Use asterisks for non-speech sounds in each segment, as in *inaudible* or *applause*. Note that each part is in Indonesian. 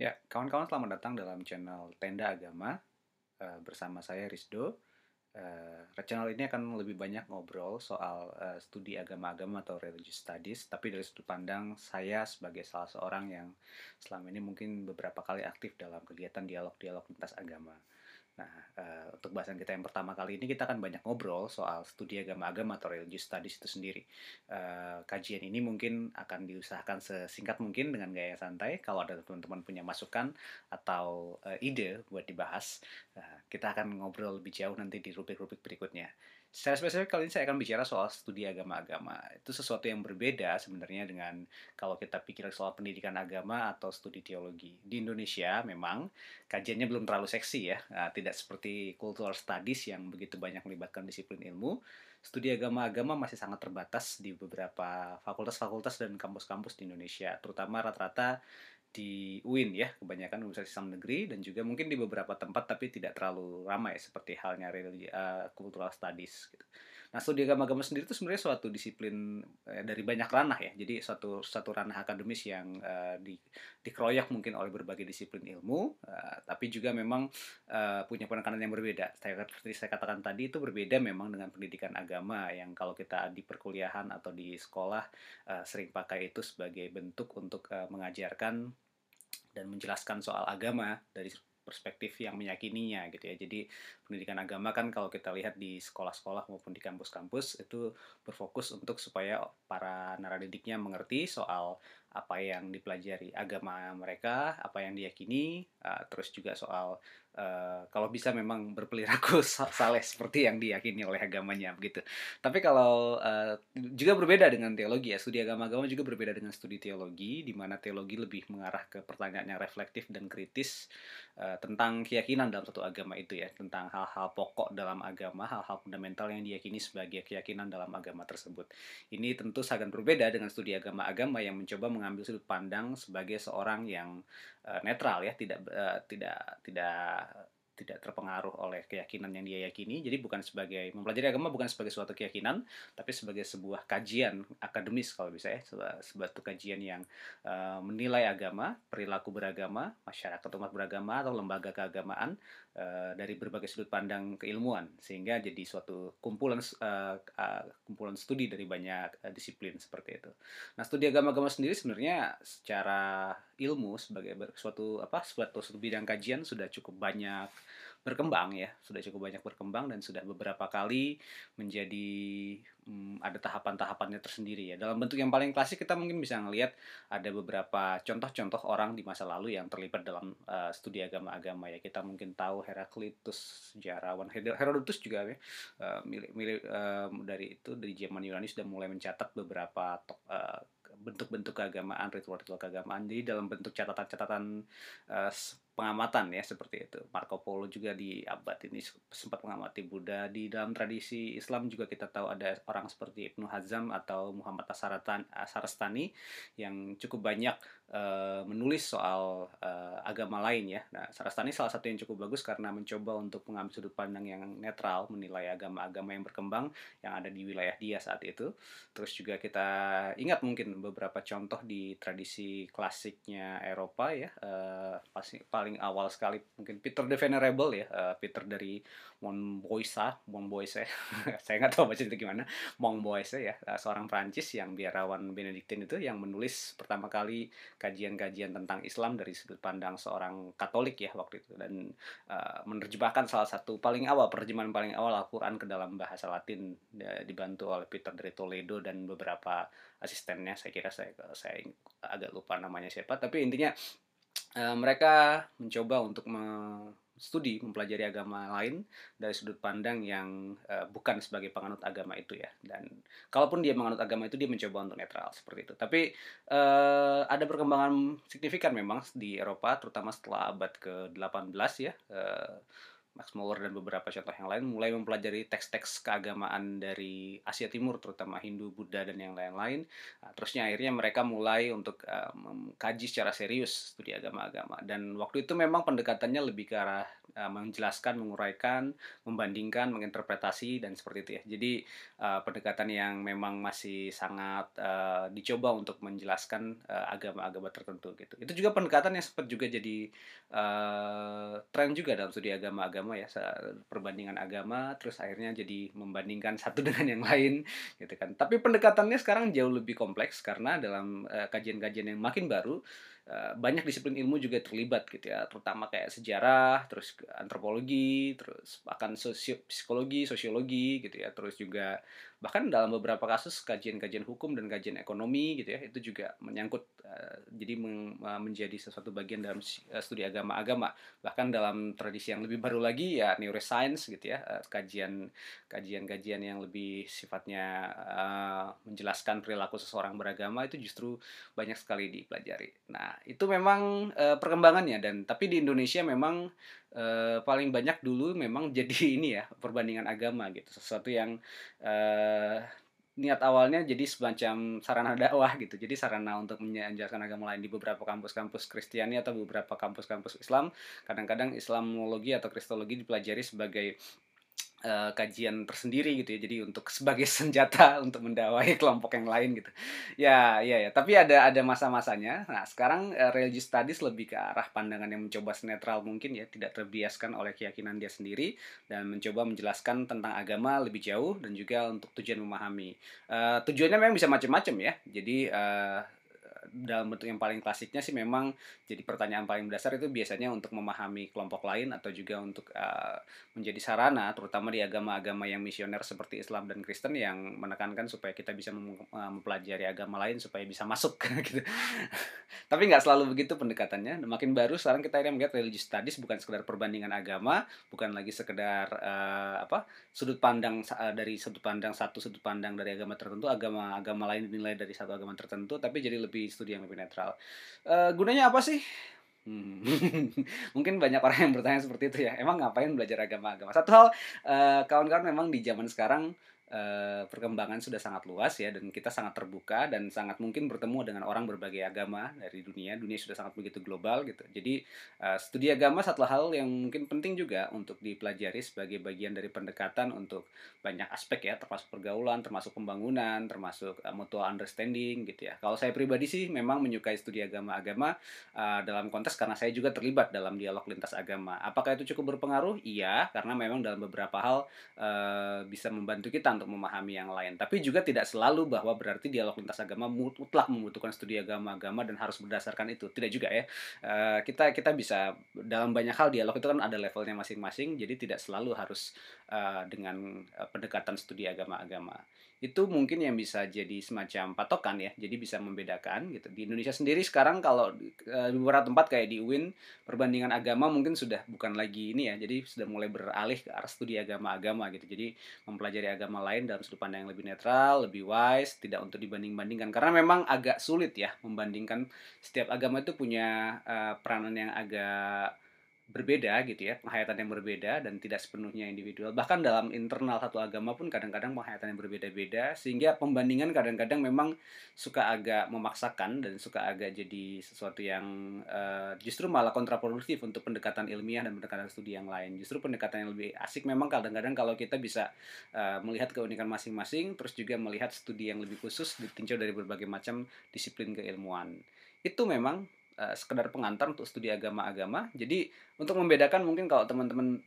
Ya, kawan-kawan selamat datang dalam channel Tenda Agama uh, bersama saya Rizdo. Uh, channel ini akan lebih banyak ngobrol soal uh, studi agama-agama atau religious studies, tapi dari sudut pandang saya sebagai salah seorang yang selama ini mungkin beberapa kali aktif dalam kegiatan dialog-dialog lintas agama. Nah, uh, untuk bahasan kita yang pertama kali ini kita akan banyak ngobrol soal studi agama-agama atau religious studies itu sendiri. Uh, kajian ini mungkin akan diusahakan sesingkat mungkin dengan gaya santai. Kalau ada teman-teman punya masukan atau uh, ide buat dibahas, uh, kita akan ngobrol lebih jauh nanti di rubrik-rubrik berikutnya. Secara spesifik kali ini saya akan bicara soal studi agama-agama. Itu sesuatu yang berbeda sebenarnya dengan kalau kita pikir soal pendidikan agama atau studi teologi. Di Indonesia memang kajiannya belum terlalu seksi ya, nah, tidak seperti cultural studies yang begitu banyak melibatkan disiplin ilmu. Studi agama-agama masih sangat terbatas di beberapa fakultas-fakultas dan kampus-kampus di Indonesia, terutama rata-rata di UIN ya kebanyakan universitas Islam negeri dan juga mungkin di beberapa tempat tapi tidak terlalu ramai seperti halnya religi, uh, cultural studies gitu. Nah, studi agama-agama sendiri itu sebenarnya suatu disiplin eh, dari banyak ranah ya. Jadi suatu satu ranah akademis yang uh, di, dikeroyok mungkin oleh berbagai disiplin ilmu, uh, tapi juga memang uh, punya penekanan yang berbeda. Saya seperti saya katakan tadi itu berbeda memang dengan pendidikan agama yang kalau kita di perkuliahan atau di sekolah uh, sering pakai itu sebagai bentuk untuk uh, mengajarkan dan menjelaskan soal agama dari perspektif yang meyakininya gitu ya. Jadi pendidikan agama kan kalau kita lihat di sekolah-sekolah maupun di kampus-kampus itu berfokus untuk supaya para naradidiknya mengerti soal apa yang dipelajari agama mereka, apa yang diyakini, uh, terus juga soal uh, kalau bisa memang berperilaku *laughs* saleh seperti yang diyakini oleh agamanya begitu. Tapi kalau uh, juga berbeda dengan teologi ya, studi agama-agama juga berbeda dengan studi teologi, di mana teologi lebih mengarah ke pertanyaan yang reflektif dan kritis tentang keyakinan dalam satu agama itu ya, tentang hal-hal pokok dalam agama, hal-hal fundamental yang diyakini sebagai keyakinan dalam agama tersebut. Ini tentu sangat berbeda dengan studi agama-agama yang mencoba mengambil sudut pandang sebagai seorang yang uh, netral ya, tidak uh, tidak tidak tidak terpengaruh oleh keyakinan yang dia yakini. Jadi bukan sebagai mempelajari agama bukan sebagai suatu keyakinan, tapi sebagai sebuah kajian akademis kalau bisa ya, sebuah, sebuah kajian yang uh, menilai agama, perilaku beragama, masyarakat umat beragama atau lembaga keagamaan uh, dari berbagai sudut pandang keilmuan sehingga jadi suatu kumpulan uh, uh, kumpulan studi dari banyak uh, disiplin seperti itu. Nah, studi agama-agama sendiri sebenarnya secara ilmu sebagai suatu apa suatu, suatu bidang kajian sudah cukup banyak berkembang ya sudah cukup banyak berkembang dan sudah beberapa kali menjadi hmm, ada tahapan-tahapannya tersendiri ya. Dalam bentuk yang paling klasik kita mungkin bisa melihat ada beberapa contoh-contoh orang di masa lalu yang terlibat dalam uh, studi agama-agama ya. Kita mungkin tahu Heraklitus sejarawan Herodotus juga ya uh, milik, milik uh, dari itu dari zaman Yunani sudah mulai mencatat beberapa uh, bentuk-bentuk keagamaan, ritual-ritual keagamaan. Jadi dalam bentuk catatan-catatan uh, pengamatan ya seperti itu. Marco Polo juga di abad ini sempat mengamati Buddha. Di dalam tradisi Islam juga kita tahu ada orang seperti Ibnu Hazm atau Muhammad Asarastani yang cukup banyak uh, menulis soal uh, agama lain ya. Nah, Sarastani salah satu yang cukup bagus karena mencoba untuk mengambil sudut pandang yang netral, menilai agama-agama yang berkembang yang ada di wilayah dia saat itu. Terus juga kita ingat mungkin beberapa contoh di tradisi klasiknya Eropa ya. Uh, paling paling awal sekali mungkin Peter the Venerable ya uh, Peter dari Montboisa Montboise *laughs* saya nggak tahu baca itu gimana. Montboise ya uh, seorang Prancis yang biarawan Benediktin itu yang menulis pertama kali kajian-kajian tentang Islam dari sudut pandang seorang Katolik ya waktu itu. Dan uh, menerjemahkan salah satu paling awal perjemahan paling awal Al-Quran ke dalam bahasa Latin uh, dibantu oleh Peter dari Toledo dan beberapa asistennya. Saya kira saya saya agak lupa namanya siapa tapi intinya uh, mereka mencoba untuk studi mempelajari agama lain dari sudut pandang yang uh, bukan sebagai penganut agama itu ya. Dan kalaupun dia menganut agama itu dia mencoba untuk netral seperti itu. Tapi uh, ada perkembangan signifikan memang di Eropa terutama setelah abad ke-18 ya. Uh, Max Muller dan beberapa contoh yang lain mulai mempelajari teks-teks keagamaan dari Asia Timur terutama Hindu, Buddha dan yang lain-lain. Nah, terusnya akhirnya mereka mulai untuk uh, mengkaji secara serius studi agama-agama dan waktu itu memang pendekatannya lebih ke arah uh, menjelaskan, menguraikan, membandingkan, menginterpretasi dan seperti itu ya. Jadi uh, pendekatan yang memang masih sangat uh, dicoba untuk menjelaskan agama-agama uh, tertentu gitu. Itu juga pendekatan yang sempat juga jadi uh, tren juga dalam studi agama-agama agama ya perbandingan agama terus akhirnya jadi membandingkan *laughs* satu dengan yang lain gitu kan. Tapi pendekatannya sekarang jauh lebih kompleks karena dalam eh, kajian-kajian yang makin baru uh, banyak disiplin ilmu juga terlibat gitu ya. Terutama kayak sejarah terus antropologi terus bahkan sosio psikologi sosiologi gitu ya. Terus juga bahkan dalam beberapa kasus kajian-kajian hukum dan kajian ekonomi gitu ya itu juga menyangkut uh, jadi uh, menjadi sesuatu bagian dalam uh, studi agama-agama. Bahkan dalam tradisi yang lebih baru lagi ya neuroscience gitu ya kajian kajian-kajian yang lebih sifatnya menjelaskan perilaku seseorang beragama itu justru banyak sekali dipelajari. Nah itu memang perkembangannya dan tapi di Indonesia memang uh, paling banyak dulu memang *laughs* jadi ini ya perbandingan agama gitu. Sesuatu yang uh, niat awalnya jadi semacam sarana dakwah gitu. Jadi sarana untuk menjelaskan agama lain di beberapa kampus-kampus Kristiani atau beberapa kampus-kampus Islam. Kadang-kadang Islamologi atau Kristologi dipelajari sebagai uh, kajian tersendiri gitu ya. Jadi untuk *laughs* sebagai senjata untuk mendawai *laughs* kelompok yang lain gitu. Ya ya ya. Tapi ada ada masa-masanya. Nah sekarang uh, religious studies lebih ke arah pandangan yang mencoba netral mungkin ya. Tidak terbiaskan oleh keyakinan dia sendiri. Dan mencoba menjelaskan tentang agama lebih jauh dan juga untuk tujuan memahami. Uh, tujuannya memang bisa macam-macam ya. Jadi uh, dalam bentuk yang paling klasiknya sih memang jadi pertanyaan paling dasar itu biasanya untuk memahami kelompok lain atau juga untuk uh, menjadi sarana terutama di agama-agama yang misioner seperti Islam dan Kristen yang menekankan supaya kita bisa mem uh, mempelajari agama lain supaya bisa masuk *laughs* gitu. Tapi nggak selalu begitu pendekatannya. Makin baru sekarang kita akhirnya melihat religious studies bukan sekedar perbandingan agama, bukan lagi sekedar uh, apa sudut pandang uh, dari sudut pandang satu sudut pandang dari agama tertentu, agama-agama lain dinilai dari satu agama tertentu, tapi jadi lebih studi yang lebih netral. Uh, gunanya apa sih? Hmm. *laughs* Mungkin banyak orang yang bertanya seperti itu ya. Emang ngapain belajar agama-agama? Satu hal, uh, kawan-kawan memang di zaman sekarang Eh, perkembangan sudah sangat luas ya dan kita sangat terbuka dan sangat mungkin bertemu dengan orang berbagai agama dari dunia. Dunia sudah sangat begitu global gitu. Jadi uh, studi agama satu hal yang mungkin penting juga untuk dipelajari sebagai bagian dari pendekatan untuk banyak aspek ya termasuk pergaulan termasuk pembangunan termasuk uh, mutual understanding gitu ya. Kalau saya pribadi sih memang menyukai studi agama-agama uh, dalam konteks karena saya juga terlibat dalam dialog lintas agama. Apakah itu cukup berpengaruh? Iya karena memang dalam beberapa hal uh, bisa membantu kita untuk memahami yang lain. Tapi juga tidak selalu bahwa berarti dialog lintas agama mutlak membutuhkan studi agama-agama dan harus berdasarkan itu. Tidak juga ya. Uh, kita kita bisa dalam banyak hal dialog itu kan ada levelnya masing-masing. Jadi tidak selalu harus uh, dengan uh, pendekatan studi agama-agama itu mungkin yang bisa jadi semacam patokan ya jadi bisa membedakan gitu. Di Indonesia sendiri sekarang kalau e, di beberapa tempat kayak di UIN perbandingan agama mungkin sudah bukan lagi ini ya jadi sudah mulai beralih ke arah studi agama-agama gitu. Jadi mempelajari agama lain dalam sudut pandang yang lebih netral lebih wise tidak untuk dibanding-bandingkan. Karena memang agak sulit ya membandingkan setiap agama itu punya uh, peranan yang agak berbeda gitu ya, penghayatan yang berbeda dan tidak sepenuhnya individual. Bahkan dalam internal satu agama pun kadang-kadang penghayatan yang berbeda-beda sehingga pembandingan kadang-kadang memang suka agak memaksakan dan suka agak jadi sesuatu yang uh, justru malah kontraproduktif untuk pendekatan ilmiah dan pendekatan studi yang lain. Justru pendekatan yang lebih asik memang kadang-kadang kalau kita bisa uh, melihat keunikan masing-masing terus juga melihat studi yang lebih khusus ditinjau dari berbagai macam disiplin keilmuan. Itu memang uh, sekedar pengantar untuk studi agama-agama. Jadi untuk membedakan mungkin kalau teman-teman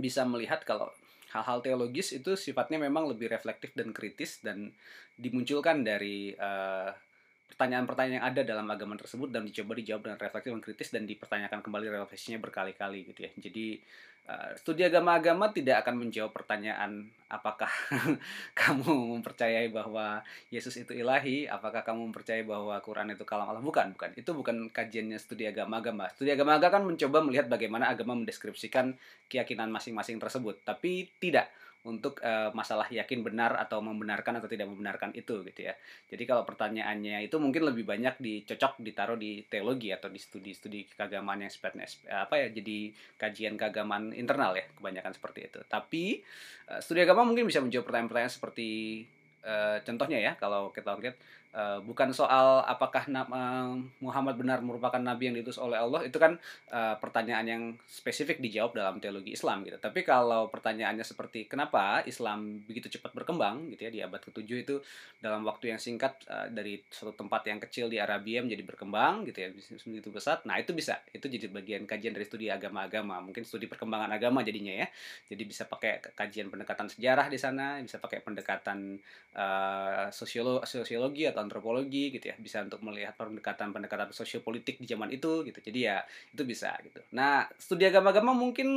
bisa melihat kalau hal-hal teologis itu sifatnya memang lebih reflektif dan kritis dan dimunculkan dari uh, pertanyaan-pertanyaan yang ada dalam agama tersebut dan dicoba dijawab dengan reflektif dan kritis dan dipertanyakan kembali refleksinya berkali-kali gitu ya. Jadi uh, studi agama-agama tidak akan menjawab pertanyaan apakah *laughs* kamu mempercayai bahwa Yesus itu ilahi, apakah kamu mempercayai bahwa Quran itu kalam Allah bukan, bukan. Itu bukan kajiannya studi agama-agama. Studi agama-agama kan mencoba melihat bagaimana agama mendeskripsikan keyakinan masing-masing tersebut, tapi tidak untuk uh, masalah yakin benar atau membenarkan atau tidak membenarkan itu gitu ya. Jadi kalau pertanyaannya itu mungkin lebih banyak dicocok ditaruh di teologi atau di studi-studi keagamaan yang sifatnya apa ya jadi kajian keagamaan internal ya kebanyakan seperti itu. Tapi uh, studi agama mungkin bisa menjawab pertanyaan-pertanyaan seperti uh, contohnya ya kalau kita lihat Uh, bukan soal apakah uh, Muhammad benar merupakan nabi yang diutus oleh Allah itu kan uh, pertanyaan yang spesifik dijawab dalam teologi Islam gitu. Tapi kalau pertanyaannya seperti kenapa Islam begitu cepat berkembang gitu ya di abad ke-7 itu dalam waktu yang singkat uh, dari suatu tempat yang kecil di Arabia menjadi berkembang gitu ya begitu besar. Nah, itu bisa. Itu jadi bagian kajian dari studi agama-agama, mungkin studi perkembangan agama jadinya ya. Jadi bisa pakai kajian pendekatan sejarah di sana, bisa pakai pendekatan uh, sosiolo sosiologi atau antropologi gitu ya bisa untuk melihat pendekatan-pendekatan sosiopolitik di zaman itu gitu. Jadi ya itu bisa gitu. Nah studi agama-agama mungkin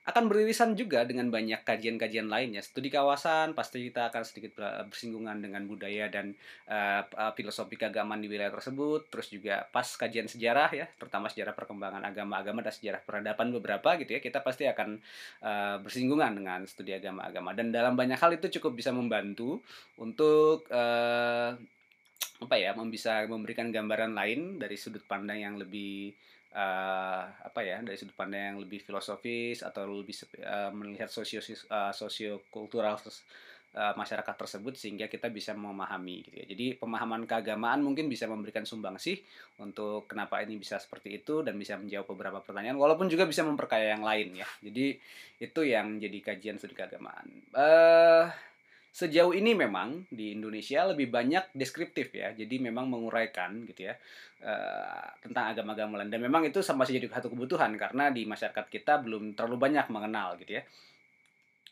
akan beririsan juga dengan banyak kajian-kajian lainnya. Studi kawasan pasti kita akan sedikit bersinggungan dengan budaya dan uh, filosofi keagamaan di wilayah tersebut. Terus juga pas kajian sejarah ya, terutama sejarah perkembangan agama-agama dan sejarah peradaban beberapa gitu ya, kita pasti akan uh, bersinggungan dengan studi agama-agama. Dan dalam banyak hal itu cukup bisa membantu untuk uh, apa ya bisa memberikan gambaran lain dari sudut pandang yang lebih uh, apa ya dari sudut pandang yang lebih filosofis atau lebih uh, melihat sosio uh, sosiokultural uh, masyarakat tersebut sehingga kita bisa memahami gitu ya. Jadi pemahaman keagamaan mungkin bisa memberikan sumbangsih untuk kenapa ini bisa seperti itu dan bisa menjawab beberapa pertanyaan walaupun juga bisa memperkaya yang lain ya. Jadi itu yang jadi kajian studi keagamaan. Uh, sejauh ini memang di Indonesia lebih banyak deskriptif ya. Jadi memang menguraikan gitu ya uh, tentang agama-agama lain. Dan memang itu masih jadi satu kebutuhan karena di masyarakat kita belum terlalu banyak mengenal gitu ya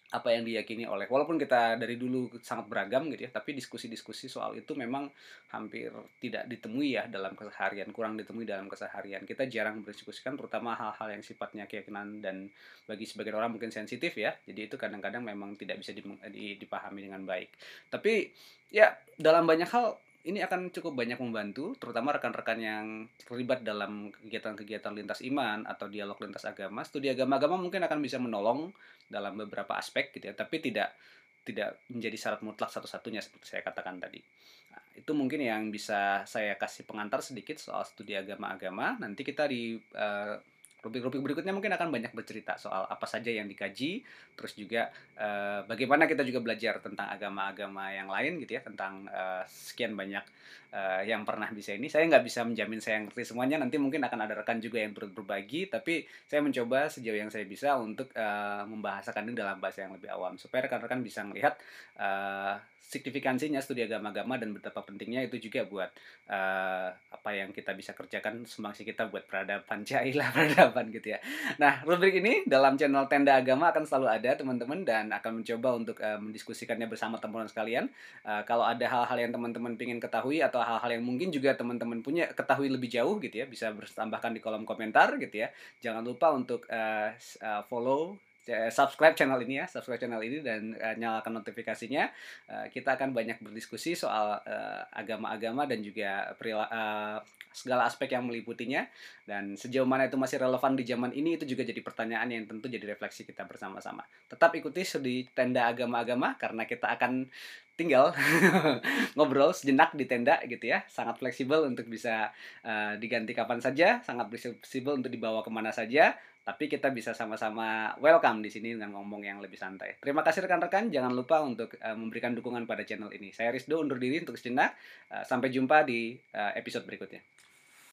apa yang diyakini oleh walaupun kita dari dulu sangat beragam gitu ya tapi diskusi-diskusi soal itu memang hampir tidak ditemui ya dalam keseharian kurang ditemui dalam keseharian. Kita jarang berdiskusikan terutama hal-hal yang sifatnya keyakinan dan bagi sebagian orang mungkin sensitif ya. Jadi itu kadang-kadang memang tidak bisa dipahami dengan baik. Tapi ya dalam banyak hal ini akan cukup banyak membantu, terutama rekan-rekan yang terlibat dalam kegiatan-kegiatan lintas iman atau dialog lintas agama. Studi agama-agama mungkin akan bisa menolong dalam beberapa aspek gitu ya, tapi tidak tidak menjadi syarat mutlak satu-satunya seperti saya katakan tadi. Nah, itu mungkin yang bisa saya kasih pengantar sedikit soal studi agama-agama. Nanti kita di uh, Rubrik-rubrik berikutnya mungkin akan banyak bercerita soal apa saja yang dikaji, terus juga uh, bagaimana kita juga belajar tentang agama-agama yang lain gitu ya, tentang uh, sekian banyak uh, yang pernah bisa ini. Saya nggak bisa menjamin saya ngerti semuanya, nanti mungkin akan ada rekan juga yang ber berbagi, tapi saya mencoba sejauh yang saya bisa untuk uh, membahasakan ini dalam bahasa yang lebih awam, supaya rekan-rekan bisa melihat uh, signifikansinya studi agama-agama dan betapa pentingnya itu juga buat uh, apa yang kita bisa kerjakan sembangsi kita buat peradaban jailah *laughs* peradaban gitu ya. Nah, rubrik ini dalam channel Tenda Agama akan selalu ada teman-teman dan akan mencoba untuk uh, mendiskusikannya bersama teman-teman sekalian. Uh, kalau ada hal-hal yang teman-teman ingin ketahui atau hal-hal yang mungkin juga teman-teman punya ketahui lebih jauh gitu ya, bisa bertambahkan di kolom komentar gitu ya. Jangan lupa untuk uh, uh, follow subscribe channel ini ya, subscribe channel ini dan uh, nyalakan notifikasinya. Uh, kita akan banyak berdiskusi soal agama-agama uh, dan juga perila uh, segala aspek yang meliputinya dan sejauh mana itu masih relevan di zaman ini itu juga jadi pertanyaan yang tentu jadi refleksi kita bersama-sama. Tetap ikuti di tenda agama-agama karena kita akan tinggal *laughs* ngobrol sejenak di tenda gitu ya sangat fleksibel untuk bisa uh, diganti kapan saja sangat fleksibel untuk dibawa ke mana saja tapi kita bisa sama-sama welcome di sini dengan ngomong yang lebih santai. Terima kasih rekan-rekan, jangan lupa untuk uh, memberikan dukungan pada channel ini. Saya Rizdo undur diri untuk sejenak. Uh, sampai jumpa di episode berikutnya.